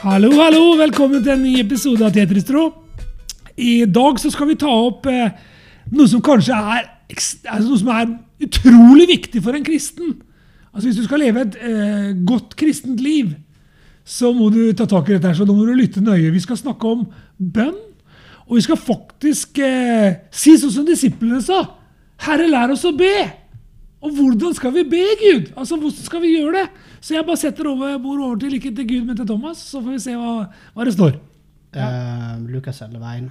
Hallo, hallo! Velkommen til en ny episode av Tetristro. I dag så skal vi ta opp eh, noe som kanskje er, altså noe som er utrolig viktig for en kristen. Altså Hvis du skal leve et eh, godt kristent liv, så må du ta tak i dette. her, så Da må du lytte nøye. Vi skal snakke om bønn. Og vi skal faktisk eh, si sånn som disiplene sa. Herre, lær oss å be! Og hvordan skal vi be, Gud? Altså, Hvordan skal vi gjøre det? Så jeg bare setter over, bord over til ikke til Gud, men til Thomas, så får vi se hva, hva det står. Eh, Lukas 11,1.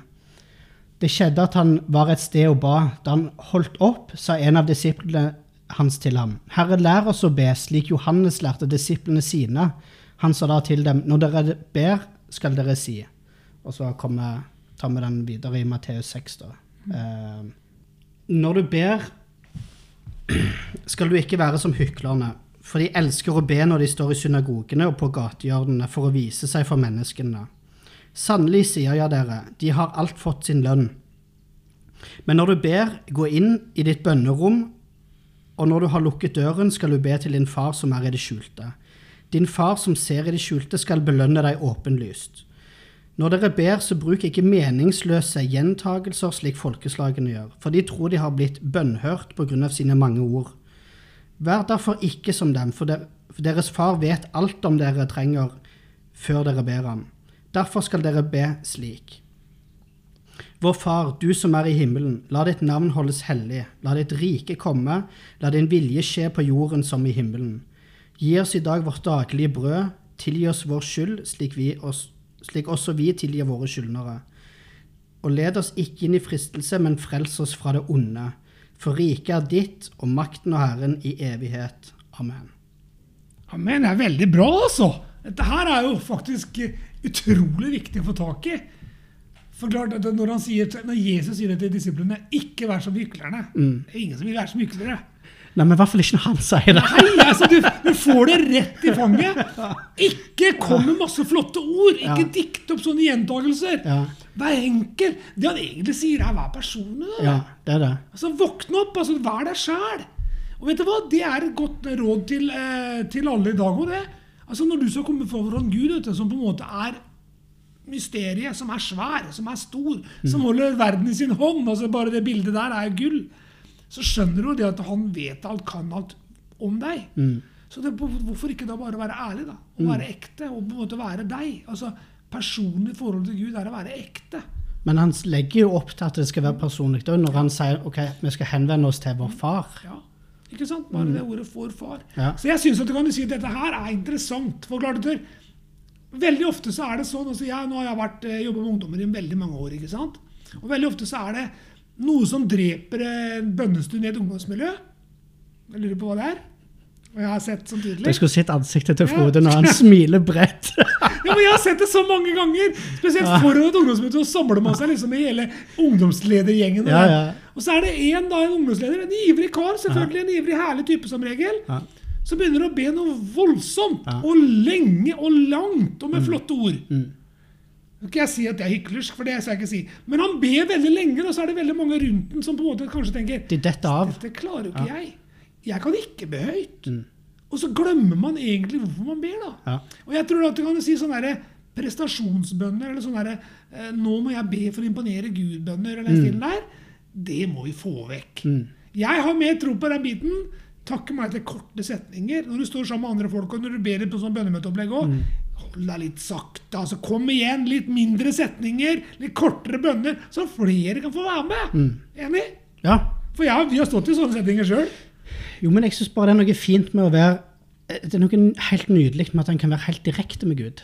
Det skjedde at han var et sted og ba. Da han holdt opp, sa en av disiplene hans til ham, Herre, lær oss å be, slik Johannes lærte disiplene sine. Han sa da til dem, når dere ber, skal dere si. Og så kommer, tar vi den videre i Matteus 6. Da. Uh, når du ber, skal du ikke være som hyklerne, for de elsker å be når de står i synagogene og på gatehjørnene for å vise seg for menneskene. Sannelig sier jeg dere, de har alt fått sin lønn. Men når du ber, gå inn i ditt bønnerom, og når du har lukket døren, skal du be til din far som er i det skjulte. Din far som ser i det skjulte, skal belønne deg åpenlyst. Når dere ber, så bruk ikke meningsløse gjentagelser slik folkeslagene gjør, for de tror de har blitt bønnhørt på grunn av sine mange ord. Vær derfor ikke som dem, for, deres far vet alt om dere trenger før dere ber ham. Derfor skal dere be slik. Vår Far, du som er i himmelen, la ditt navn holdes hellig, la ditt rike komme, la din vilje skje på jorden som i himmelen. Gi oss i dag vårt daglige brød, tilgi oss vår skyld, slik, vi oss, slik også vi tilgir våre skyldnere. Og led oss ikke inn i fristelse, men frels oss fra det onde. For riket er ditt, og makten og Herren i evighet. Amen. Amen. Det er veldig bra, altså. Dette her er jo faktisk utrolig viktig å få tak i. For klart når, han sier, når Jesus sier det til disiplene, ikke vær som hyklerne. Det er ingen som vil være som hyklere. Nei, men i hvert fall ikke når han sier det. Nei, altså, du, du får det rett i fanget. Ikke kom med masse flotte ord. Ikke Ja. dikt opp sånne gjentagelser. Ja. Vær enkel. Det han egentlig sier, er vær personlig. Ja, det er det. Altså, Våkne opp. altså Vær deg sjæl. Og vet du hva? Det er et godt råd til, eh, til alle i dag òg, det. Altså Når du skal komme foran Gud, vet du, som på en måte er mysteriet, som er svær, som er stor, som holder verden i sin hånd altså Bare det bildet der er gull. Så skjønner du det at han vet alt, kan alt om deg. Så det, hvorfor ikke da bare være ærlig, da? Og være ekte, og på en måte være deg? Altså Personlig forhold til Gud er å være ekte. Men han legger jo opp til at det skal være personlig da, når han sier ok, vi skal henvende oss til vår far. Ja, ikke sant? Bare det ordet 'for far'. Ja. Så jeg syns at du kan si at dette her er interessant. For klart at det- Veldig ofte så er det sånn altså jeg, Nå har jeg vært, eh, jobbet med ungdommer i veldig mange år. ikke sant? Og veldig ofte så er det noe som dreper en bønnestund i et ungdomsmiljø. Jeg lurer på hva det er. Og jeg har sett sånn tydelig. Du skulle sett ansiktet til Frode når han smiler bredt. Ja, men Jeg har sett det så mange ganger! Spesielt foran et ungdomsmøte. Så samler man seg liksom i hele ungdomsledergjengen. Ja, ja. Og så er det en, da, en ungdomsleder, en ivrig kar, selvfølgelig en ivrig, herlig type som regel, Ja. som begynner å be noe voldsomt Ja. og lenge og langt og med flotte ord. Mm. Nå skal jeg si at det er hyklersk, for det skal jeg ikke si. Men han ber veldig lenge, og så er det veldig mange rundt den som på en måte kanskje tenker De dette, av. dette klarer jo ikke jeg. Jeg kan ikke be høyt. Og så glemmer man egentlig hvorfor man ber. da. Mm. Ja. Og jeg tror at du kan si sånn der prestasjonsbønner, eller sånn der, eh, 'nå må jeg be for å imponere Gud'-bønner, eller den stilen der, det må vi få vekk. Jeg har mer tro på den biten. Takke meg til korte setninger. Når du står sammen med andre folk, og når du ber på sånn bønnemøteopplegg òg, hold deg litt sakte. altså Kom igjen, litt mindre setninger, litt kortere bønner, så flere kan få være med. Enig? Ja. For jeg, vi har stått i sånne setninger sjøl. Jo, men jeg syns bare det er noe fint med å være Det er noe helt nydelig med at en kan være helt direkte med Gud.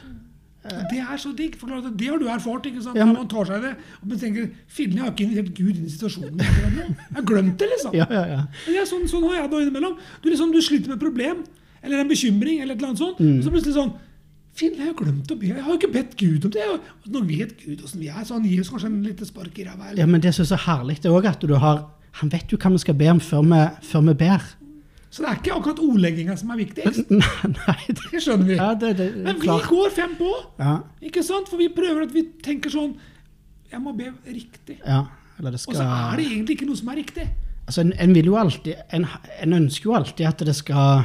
Det er så digg. for Det har du erfart. ikke sant? Ja, men- man tar seg det. Og man tenker Fillen, jeg har ikke invitert Gud inn i situasjonen. Jeg har glemt det, liksom. Ja, ja, ja. Det er sånn, sånn har jeg det innimellom. Du, liksom, du sliter med et problem, eller en bekymring, eller et eller annet sånt. Mm. Og så plutselig sånn Fillen, jeg har glemt å be. Jeg har jo ikke bedt Gud om det. Nå vet Gud åssen vi er, så han gir oss kanskje en liten spark i ræva. ja men det som er så herlig, det er òg at du har Han vet jo hva vi skal be om før vi, før vi ber. Så det er ikke akkurat ordlegginga som er viktigst. Nei, nei det, Det skjønner vi. ja, det, det, Men vi klart. går fem på. Ja, Ikke sant? For vi prøver at vi tenker sånn Jeg må be riktig. ja. Eller det Og så er det egentlig ikke noe som er riktig. Altså, en, en alltid en, en ønsker jo alltid at det skal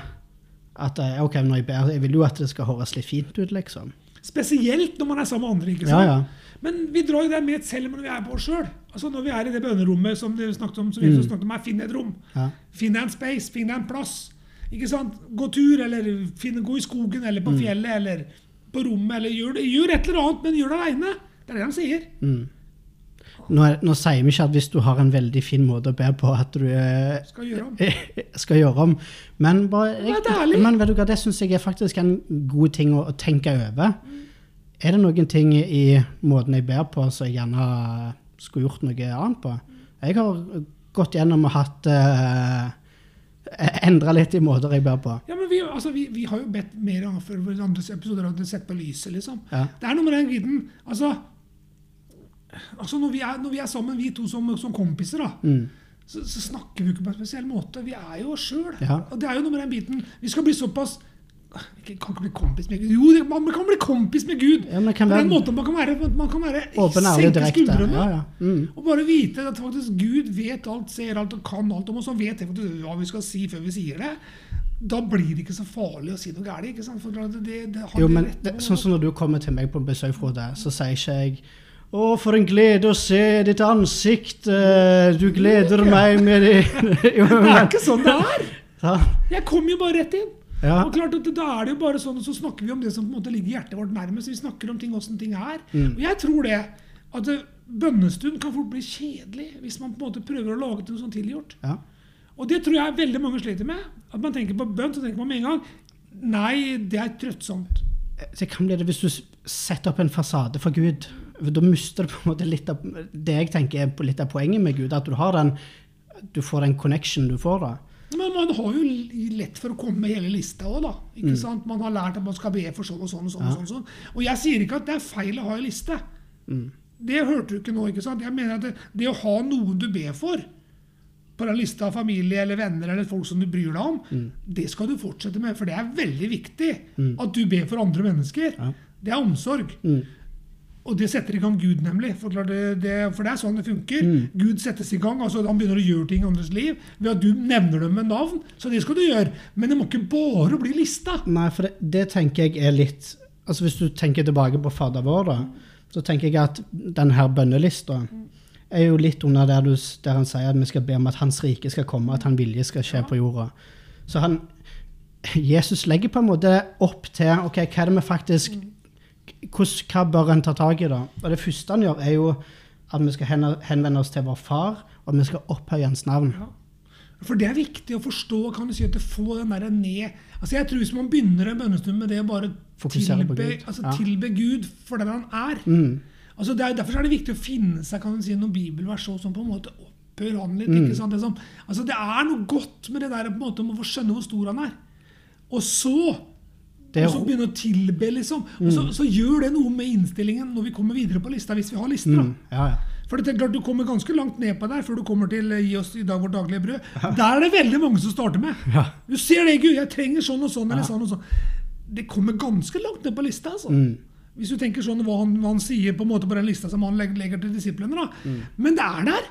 at eh, ok, når jeg ber, jeg vil jo at det skal høres litt fint ut, liksom. Spesielt når man er sammen med andre. ikke sant? ja. ja. Men vi drar jo det med selv når vi er på oss sjøl. Altså når vi er i det bønnerommet som vi snakket om, som Jesus snakket om her, finn et rom. Ja. Finn deg en space, finn deg en plass. Ikke sant? Gå tur, eller finn, gå i skogen, eller på fjellet, eller på rommet, eller gjør, gjør et eller annet, men gjør det aleine. Det er det han sier. Nå, er, nå sier vi ikke at hvis du har en veldig fin måte å be på, at du eh, Skal gjøre om. skal gjøre om. Men, bare, jeg, men vet du hva, det syns jeg er faktisk en god ting å, å tenke over. Er det noen ting i måten jeg ber på som jeg gjerne skulle gjort noe annet på? Jeg har gått gjennom og hatt eh, Endra litt i måter jeg ber på. Ja, men vi, altså, vi, vi har jo bedt mer for andre episoder at det setter på lyset, liksom. Ja. Det er noe med den griden. Altså, altså når, vi er, når vi er sammen, vi to som, som kompiser, da, Mm. så, så snakker vi ikke på en spesiell måte. Vi er jo oss sjøl. Ja. Og det er jo noe med den biten Vi skal bli såpass Vi kan ikke bli kompis med Gud. Jo, man kan bli kompis med Gud! Ja, men kan på være- man kan være, man kan være Åpen, senke skuldrene. Ja, ja. Mm. Og bare vite at faktisk Gud vet alt, ser alt og kan alt om oss. Og vet hva vi skal si før vi sier det. Da blir det ikke så farlig å si noe galt. ikke sant? For det, det, det, Jo, men det, sånn som når du kommer til meg på besøk, Frode, så sier ikke jeg å, for en glede å se ditt ansikt. eh, Du gleder meg med det Jo, Det er ikke sånn det er! ja, Jeg kom jo bare rett inn. ja, Og klart at Da er det jo bare sånn, og så snakker vi om det som på en måte ligger hjertet vårt nærmest. Vi snakker om ting, hvordan ting er. Mm. Og jeg tror det. At bønnestund kan fort bli kjedelig hvis man på en måte prøver å lage noe sånn tilgjort. ja. Og det tror jeg veldig mange sliter med. At man tenker på bønn, så tenker man med en gang Nei, det er trøttsomt. Det kan bli det hvis du setter opp en fasade for Gud. Da mister du på en måte litt av det jeg tenker er litt av poenget med Gud. At du har den du får den connection du får da. Men man har jo lett for å komme med hele lista òg, da. Ikke sant? Man har lært at man skal be for sånn og sånn og sånn. Og sånn, og sånn. Og jeg sier ikke at det er feil å ha en liste. Det hørte du ikke nå. ikke sant? Jeg mener at det, det å ha noen du ber for, på den lista av familie eller venner eller folk som du bryr deg om, det skal du fortsette med. For det er veldig viktig at du ber for andre mennesker. Ja. Det er omsorg. Mm. Og det setter i gang Gud, nemlig. For, det, det, for det er sånn det funker. Gud settes i gang. altså Han begynner å gjøre ting i andres liv ved at du nevner dem med navn. Så det skal du gjøre. Men det må ikke bare bli lista. Nei, for det, det tenker jeg er litt Altså Hvis du tenker tilbake på Fader vår, da, så tenker jeg at denne bønnelista er jo litt under der, du, der han sier at vi skal be om at Hans rike skal komme, at Hans vilje skal skje på jorda. Så han Jesus legger på en måte opp til ok, hva er det vi faktisk hvordan, Hva bør en ta tak i, da? Og Det første han gjør, er jo at vi skal henvende oss til vår far, og at vi skal opphøye hans navn. Ja. For det er viktig å forstå. kan du si, at det får den der ned Altså jeg tror Hvis man begynner en bønnestund med det å bare Fokusere tilbe, Gud. altså Ja. tilbe Gud for den han er Mm. Altså det er, Derfor er det viktig å finne seg kan du si, noen bibelvers som på en måte opphøyer han litt. Mm. ikke sant? Det, som, altså det er noe godt med det der på en måte om å få skjønne hvor stor han er. Og så Det og så begynne å tilbe, liksom. Og så, så gjør det noe med innstillingen når vi kommer videre på lista, hvis vi har lister. da. Mm. Ja, ja. For det er klart Du kommer ganske langt ned på der før du kommer til eh, 'gi oss i dag vårt daglige brød'. Der er det veldig mange som starter med. Ja. Du ser det, Gud, jeg trenger sånn og sånn. eller sånn og sånn. Det kommer ganske langt ned på lista. altså. Mm. Hvis du tenker sånn hva han, hva han sier på en måte på den lista som han legger, til disiplene. da. Mm. Men det er der.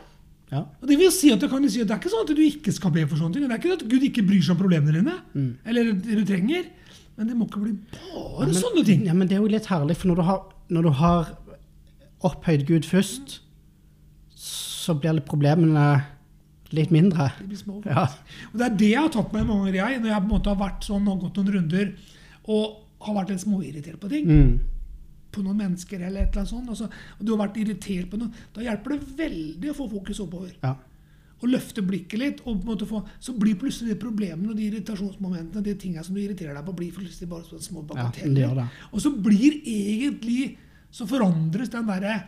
ja. Og Det vil si at kan si at det er ikke sånn at du ikke skal be for sånne ting. Det er ikke at Gud ikke bryr seg om problemene dine. Mm. Eller det du trenger. Men det må ikke bli bare men- sånne ting. Ja, men det er jo litt herlig, for når du har, når du har opphøyd Gud først, så blir det problemene litt mindre. De blir små. Ja. Og Det er det jeg har tatt meg mange ganger, jeg, når jeg på en måte har vært sånn og gått noen runder og har vært litt småirritert på ting. Mm. På noen mennesker eller et eller annet sånt. Altså, og du har vært irritert på noe. Da hjelper det veldig å få fokus oppover. ja. Og løfte blikket litt. og på en måte få, Så blir plutselig de problemene og de irritasjonsmomentene de tingene som du irriterer deg på, blir plutselig bare sånne små bagateller. Ja. Og så blir egentlig Så forandres den derre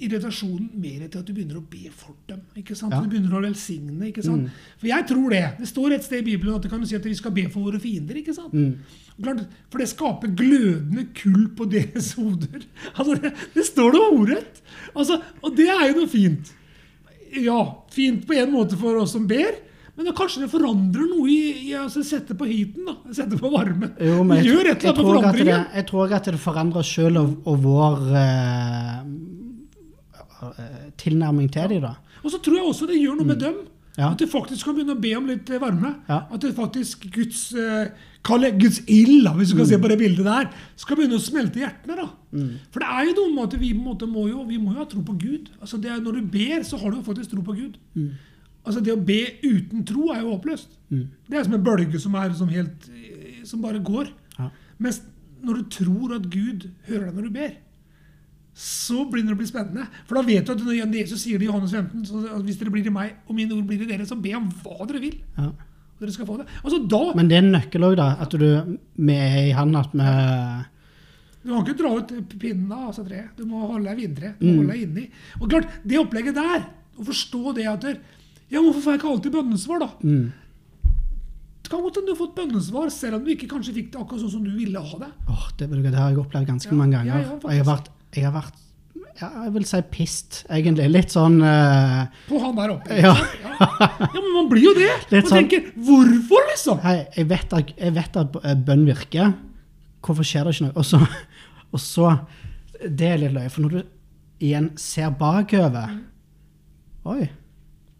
irritasjonen mer til at du begynner å be for dem. ikke sant? Ja. Du begynner å velsigne. ikke sant? For jeg tror det. Det står et sted i Bibelen at det kan du si at vi skal be for våre fiender. ikke sant? Mm. Klart, For det skaper glødende kull på deres hoder. Altså, Det, det står det ordrett. Altså, og det er jo noe fint. Ja, fint på en måte for oss som ber. Men kanskje det forandrer noe i, i altså Sette på heaten, da. Sette på varmen. Jo, men jeg, gjør et eller annet med forandringen. det, jeg tror at det forandrer oss sjøl og, og vår eh, tilnærming til dem, da. Og så tror jeg også det gjør noe med dem. Ja. At du faktisk kan begynne å be om litt eh, varme. Ja. At det faktisk Guds det Guds ild, hvis du kan Mm. se på det bildet der, skal begynne å smelte hjertene. da. For det er jo noe med at vi, må, jo, vi må jo ha tro på Gud. Altså det er, Når du ber, så har du jo faktisk tro på Gud. Mm. Altså Det å be uten tro er jo håpløst. Det er som en bølge som, er, som, helt, eh, som bare går. Ja. Mens når du tror at Gud hører deg når du ber, så begynner det å bli spennende. For da vet du at når Jesus sier det i Johannes 15, så hvis dere blir i meg, og mine ord blir i dere, så be om hva dere vil. Ja. Og dere skal få det. Altså da, Men det er en nøkkel òg, da. At du vi er i han at vi Du kan ikke dra ut pinnen av altså treet. Du må holde deg videre. Du må holde deg inni. Og klart, det opplegget der, å forstå det at der, Ja, hvorfor får jeg ikke alltid bønnesvar, da? mm. Kan godt hende du har fått bønnesvar, selv om du ikke kanskje fikk det akkurat sånn som du ville ha det. Åh, det, det har jeg opplevd ganske Ja, mange ganger. ja, ja, jeg har vært, jeg har vært ja, jeg vil si pist, egentlig. Litt sånn uh, På han der oppe. Ja. ja. ja, men man blir jo det. Litt Man sånn- tenker Hvorfor, liksom? Hei, jeg vet, at, jeg vet at eh, bønn virker. Hvorfor skjer det ikke noe? Og så, og så Det er litt løye, for når du igjen ser bakover Oi.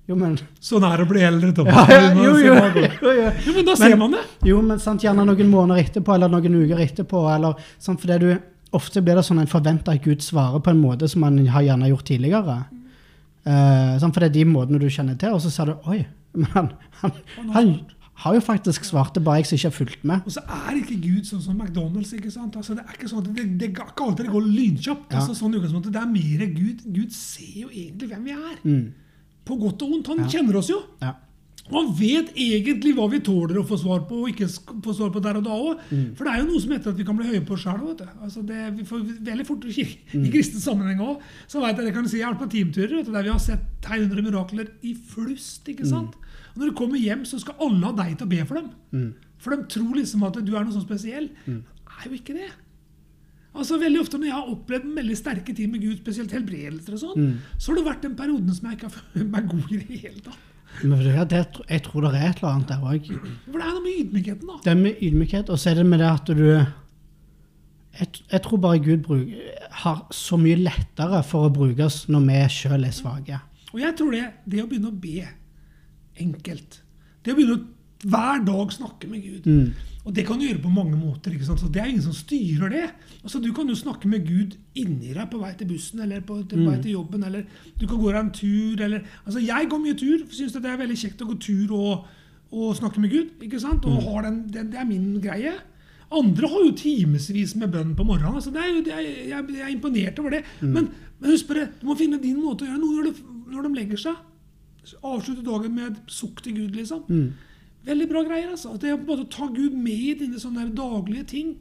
Jo, men Sånn er det å bli eldre, Tom. ja, jo, jo, jo, jo. Jo, men da ser man det. Jo, men sant, gjerne noen måneder etterpå, eller noen uker etterpå. eller sant, fordi du, Ofte blir det sånn en forventer at Gud svarer på en måte som han har gjerne gjort tidligere. Uh, sånn, for det er de måtene du kjenner til, og så ser du Oi, men han, han, han har jo faktisk svart det, bare jeg som ikke har fulgt med. Og så er ikke Gud sånn som McDonald's. ikke sant? Altså, det er ikke sånn det, det, det ikke alltid det går lynkjapt. Ja. Altså, sånn utgangspunktet. Det er mer Gud. Gud ser jo egentlig hvem vi er. Mm, På godt og vondt. Han Ja. kjenner oss jo. ja. Han vet egentlig hva vi tåler å få svar på, og ikke få svar på der og da òg. Mm. For det er jo noe som heter at vi kan bli høye på oss sjøl. Altså vi får veldig fort i kirke- Mm. I kristen sammenheng òg. Så vet jeg, det kan si, jeg har vært på teamturer vet du, der vi har sett tegn under mirakler i flust. ikke sant? Og når du kommer hjem, så skal alle ha deg til å be for dem. Mm. For de tror liksom at du er noe sånn spesiell. Mm. Det er jo ikke det. Altså Veldig ofte når jeg har opplevd veldig sterke ting med Gud, spesielt helbredelser og sånn, Mm. så har det vært den perioden som jeg ikke har følt meg god i det hele tatt. Det, jeg tror det er et eller annet der òg. For det er noe med ydmykheten, da. Det er med ydmykhet, og så er det med det at du Jeg, jeg tror bare Gud har så mye lettere for å bruke oss når vi sjøl er svake. Og jeg tror det, det å begynne å be enkelt Det å begynne å hver dag snakke med Gud Mm. Og det kan du gjøre på mange måter. ikke sant? Så Det er ingen som styrer det. Altså Du kan jo snakke med Gud inni deg på vei til bussen eller på til vei til jobben. Eller du kan gå deg en tur. eller... Altså Jeg går mye tur. Syns det er veldig kjekt å gå tur og, og snakke med Gud. ikke sant? Og har den, det, det er min greie. Andre har jo timevis med bønn på morgenen. altså det er jo, det er, jeg, jeg er imponert over det. Men, men husk bare, du må finne din måte å gjøre noe Noen gjør når de legger seg. Avslutte dagen med et sukk til Gud, liksom. Mm. Veldig bra greier. altså. Det å måte ta Gud med i dine sånne der daglige ting.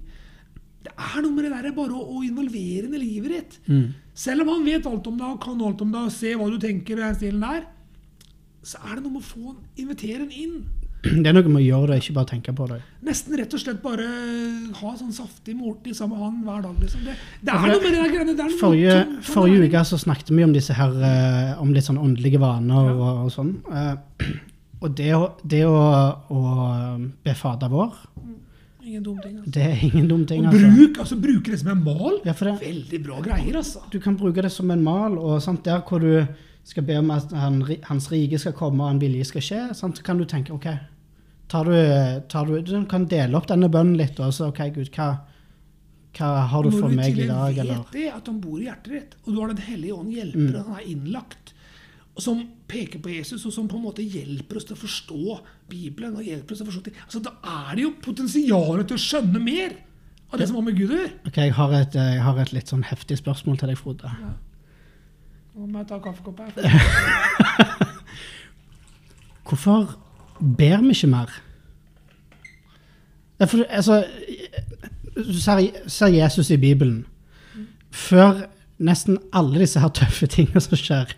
Det er noe med det der bare å, å involvere i livet ditt. Mm. Selv om han vet alt om deg og kan alt om deg og ser hva du tenker, den stilen der, så er det noe med å få invitere han inn. Det er noe med å gjøre det, ikke bare tenke på det. Nesten rett og slett bare ha sånn saftig måltid sammen med han hver dag. liksom. Det, det er noe med det der greiene. Det er Forrige, forrige uke så snakket vi om disse her, eh, om litt sånn åndelige vaner og, og sånn. Og det å, det å, å be Fader vår, Ingen dum ting. altså. det er ingen dum ting. Og altså. bruk, altså bruke det som en mal. Ja, for det, Veldig bra greier, altså. du kan bruke det som en mal, og sant, der hvor du skal be om at han, hans rike skal komme og en vilje skal skje, sant, så kan du tenke ok, tar du, tar du, du kan dele opp denne bønnen litt, og så ok, Gud, hva, hva har du Når for du meg i dag? til dag, vet det, at han bor i hjertet ditt, og du har Den hellige ånd hjelper, Mm. han er innlagt, som peker på Jesus, og som på en måte hjelper oss til å forstå Bibelen. og hjelper oss til å forstå ting. Altså, Da er det jo potensialet til å skjønne mer av det som har med Gud å gjøre. Ok, jeg har, et, jeg har et litt sånn heftig spørsmål til deg, Frode. Nå må jeg ta kaffekopp her. Hvorfor ber vi ikke mer? Er for, altså, ser, ser Jesus i Bibelen. Før nesten alle disse her tøffe tingene som skjer,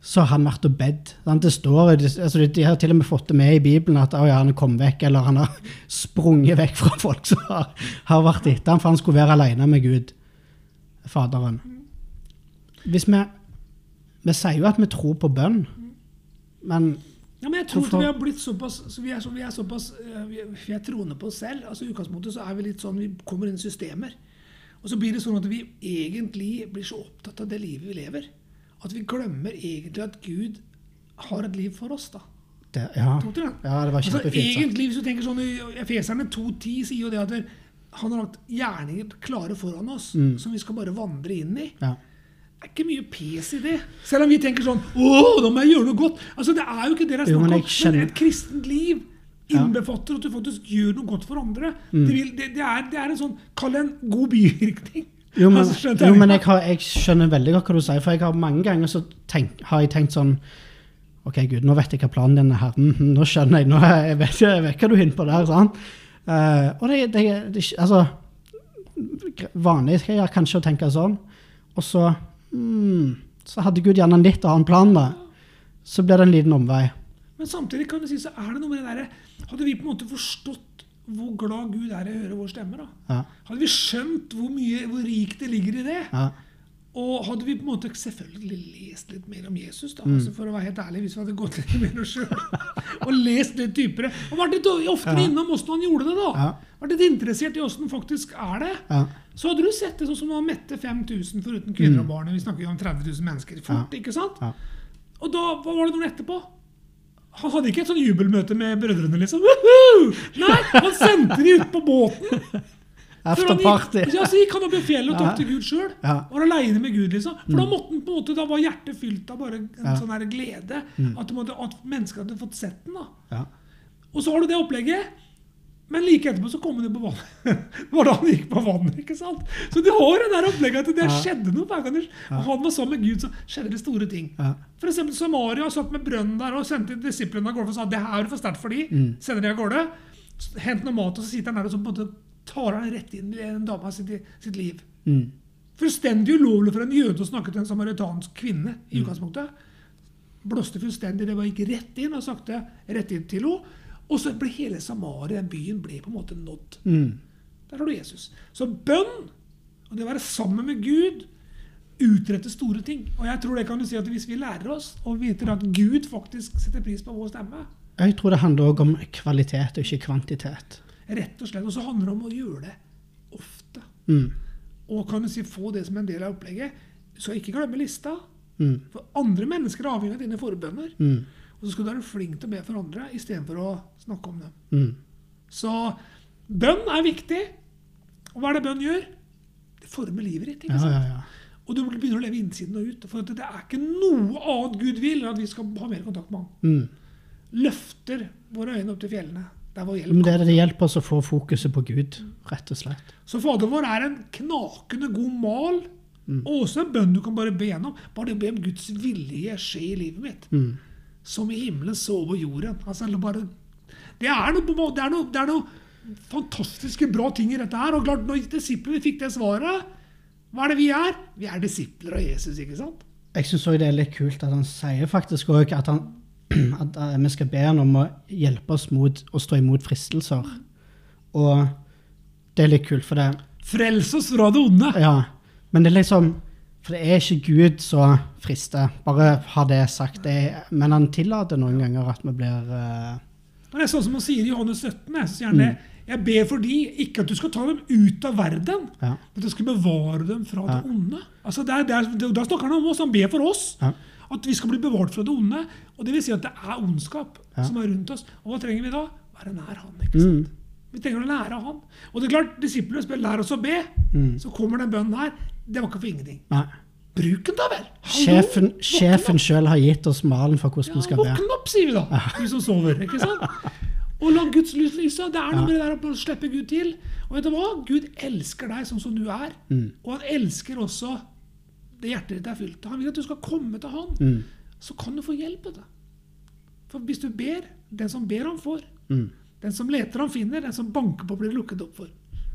så har han vært og bedt. Det står, altså, de har til og med fått det med i Bibelen at oh ja, han kom vekk, eller han har sprunget vekk fra folk som har, har vært etter ham, for han skulle være alene med Gud, Faderen. Hvis vi, vi sier jo at vi tror på bønn, men Ja, men jeg tror Hvorfor? at vi har blitt såpass så vi, er, så, vi er såpass eh, vi, er- vi er troende på oss selv. altså I utgangspunktet så er vi litt sånn, vi kommer inn i systemer. Og så blir det sånn at vi egentlig blir så opptatt av det livet vi lever, at vi glemmer egentlig at Gud har et liv for oss. da. Det, ja. Dere ja, det var Altså, kjempefint. Altså, egentlig, hvis du tenker sånn, Efeserne 2.10 sier jo det at han har lagt gjerninger klare foran oss, Mm. som vi skal bare vandre inn i. Ja. Det er ikke mye pes i det. Selv om vi tenker sånn Å, da må jeg gjøre noe godt. Altså, Det er jo ikke det det er snakk om. Men et kristent liv innbefatter at du faktisk gjør noe godt for andre. Mm. Det, vil, det, det, er, det er en sånn Kall det en god bivirkning. Jo, men, Altså, skjønte jo, jeg? men jeg, har, jeg skjønner veldig godt hva du sier, for jeg har mange ganger så tenk, har jeg tenkt sånn Ok, Gud, nå vet jeg hva planen din er her. Mhm, nå skjønner jeg. nå jeg vet, jeg vet hva du er inne på der. sant? Uh, og det, det, det Altså Vanlig skal jeg kanskje tenke sånn. Og så mm, Så hadde Gud gjerne en litt annen plan, da. Så blir det en liten omvei. Men samtidig kan du si, så er det noe med det derre Hadde vi på en måte forstått hvor glad Gud er i å høre vår stemme, da? Ja, Hadde vi skjønt hvor mye, hvor rikt det ligger i det? ja, Og hadde vi på en måte selvfølgelig lest litt mer om Jesus, da, Mm. altså for å være helt ærlig, hvis vi hadde gått litt mer oss sjøl og lest litt dypere Og vært litt oftere innom åssen han gjorde det, da. Ja. Vært litt interessert i åssen faktisk er det. ja. Så hadde du sett det sånn som han mette 5000 foruten kvinner og barn. Vi snakker jo om 30 000 mennesker fort, Mm. Ikke sant? Ja. Og da, hva var det noen etterpå? Han hadde ikke et sånn jubelmøte med brødrene, liksom. Woohoo! Nei, han sendte de ut på båten. Efter party. Afterparty. Ja, så gikk han opp i fjellet og Ja. til Gud sjøl. Ja. Var aleine med Gud, liksom. For da måtte han på en måte, da var hjertet fylt av bare en Ja. sånn her glede. At, det måtte, at mennesker hadde fått sett den. da. Ja. Og så har du det opplegget. Men like etterpå så kom han jo på vannet. Hvordan var da han gikk på vannet. ikke sant? Så du har det der opplegget at det Ja. skjedde noe. hver gang det- Og han var sammen med Gud, så skjedde det store ting. Ja. For eksempel Samaria satt med brønnen der og sendte disiplene av gårde og sa det her er for sterkt for de. Mm. Sender de av gårde. Hent noe mat, og så sitter han der og så på en måte tar han rett inn i en dame sitt, sitt liv. Mm. Fullstendig ulovlig for en jøde å snakke til en samaritansk kvinne. Mm. i utgangspunktet. Blåste fullstendig. Det var gikk rett inn og sakte rett inn til henne. Og så ble hele Samaria, den byen, ble på en måte nådd. Mm. Der har du Jesus. Så bønn, og det å være sammen med Gud, utretter store ting. Og jeg tror det kan du si at hvis vi lærer oss og viter at Gud faktisk setter pris på vår stemme, Jeg tror det handler også om kvalitet og ikke kvantitet. rett og slett, og så handler det om å gjøre det ofte. Mm. Og kan du si få det som en del av opplegget. Så ikke glemme lista. Mm. For andre mennesker er avhengig av dine forbønner. Mm. Og så skal du være flink til å be for andre istedenfor å snakke om dem. Mm. Så bønn er viktig. Og hva er det bønn gjør? Det former livet ditt. ikke sant? ja, ja. Og du begynner å leve innsiden og ut. For det er ikke noe annet Gud vil enn at vi skal ha mer kontakt med Han. Mm. Løfter våre øyne opp til fjellene. Der vår hjelp Men det, er det hjelper oss å få fokuset på Gud, rett og slett. Så Fader vår er en knakende god mal. Mm. Og også en bønn du kan bare be gjennom. Bare det å be om Guds vilje skje i livet mitt. Mm. Som i himmelen så over jorden. Altså, bare, det, er noe, det, er noe, det er noe fantastiske bra ting i dette her. Og klart, når disiplene fikk det svaret, hva er det vi er? Vi er disipler av Jesus, ikke sant? Jeg syns òg det er litt kult at han sier faktisk òg at, at eh, vi skal be han om å hjelpe oss mot å stå imot fristelser. Og det er litt kult, for det Frels oss fra det onde. Ja. Men det er liksom For det er ikke Gud som frister. Bare ha det sagt. Det men han tillater noen ganger at vi blir uh... Det er sånn som han sier i Johannes 17. Jeg, sier han det. Jeg ber for de, ikke at du skal ta dem ut av verden, Ja. men at du skal bevare dem fra Ja. det onde. Altså det er, det da snakker han om oss. Han ber for oss. Ja. At vi skal bli bevart fra det onde. Og det vil si at det er ondskap som er rundt oss. Og hva trenger vi da? Være nær Han. ikke sant? Mm. Vi trenger å lære av Han. Og det er klart, disiplene spør 'lær oss å be'. Mm. Så kommer den bønnen her. Det var ikke for ingenting. Nei. Bruk den, da vel! Hallo, Sjefen, sjefen sjøl har gitt oss malen for hvordan vi Ja, skal be. våkn opp, sier vi da, vi som sover. ikke sant? Og la Guds lys lyse. Det er noe med det der å slippe Gud til. Og vet du hva? Gud elsker deg sånn som du er. Mm. Og han elsker også det hjertet ditt er fylt av. Han vil at du skal komme til han. Mm. Så kan du få hjelp. vet du. For hvis du ber, den som ber, han får. Mm. Den som leter, han finner. Den som banker på, blir lukket opp for.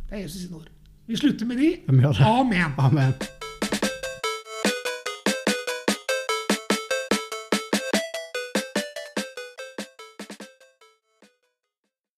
Det er Jesus sine ord. Vi slutter med de. Amen. Amen.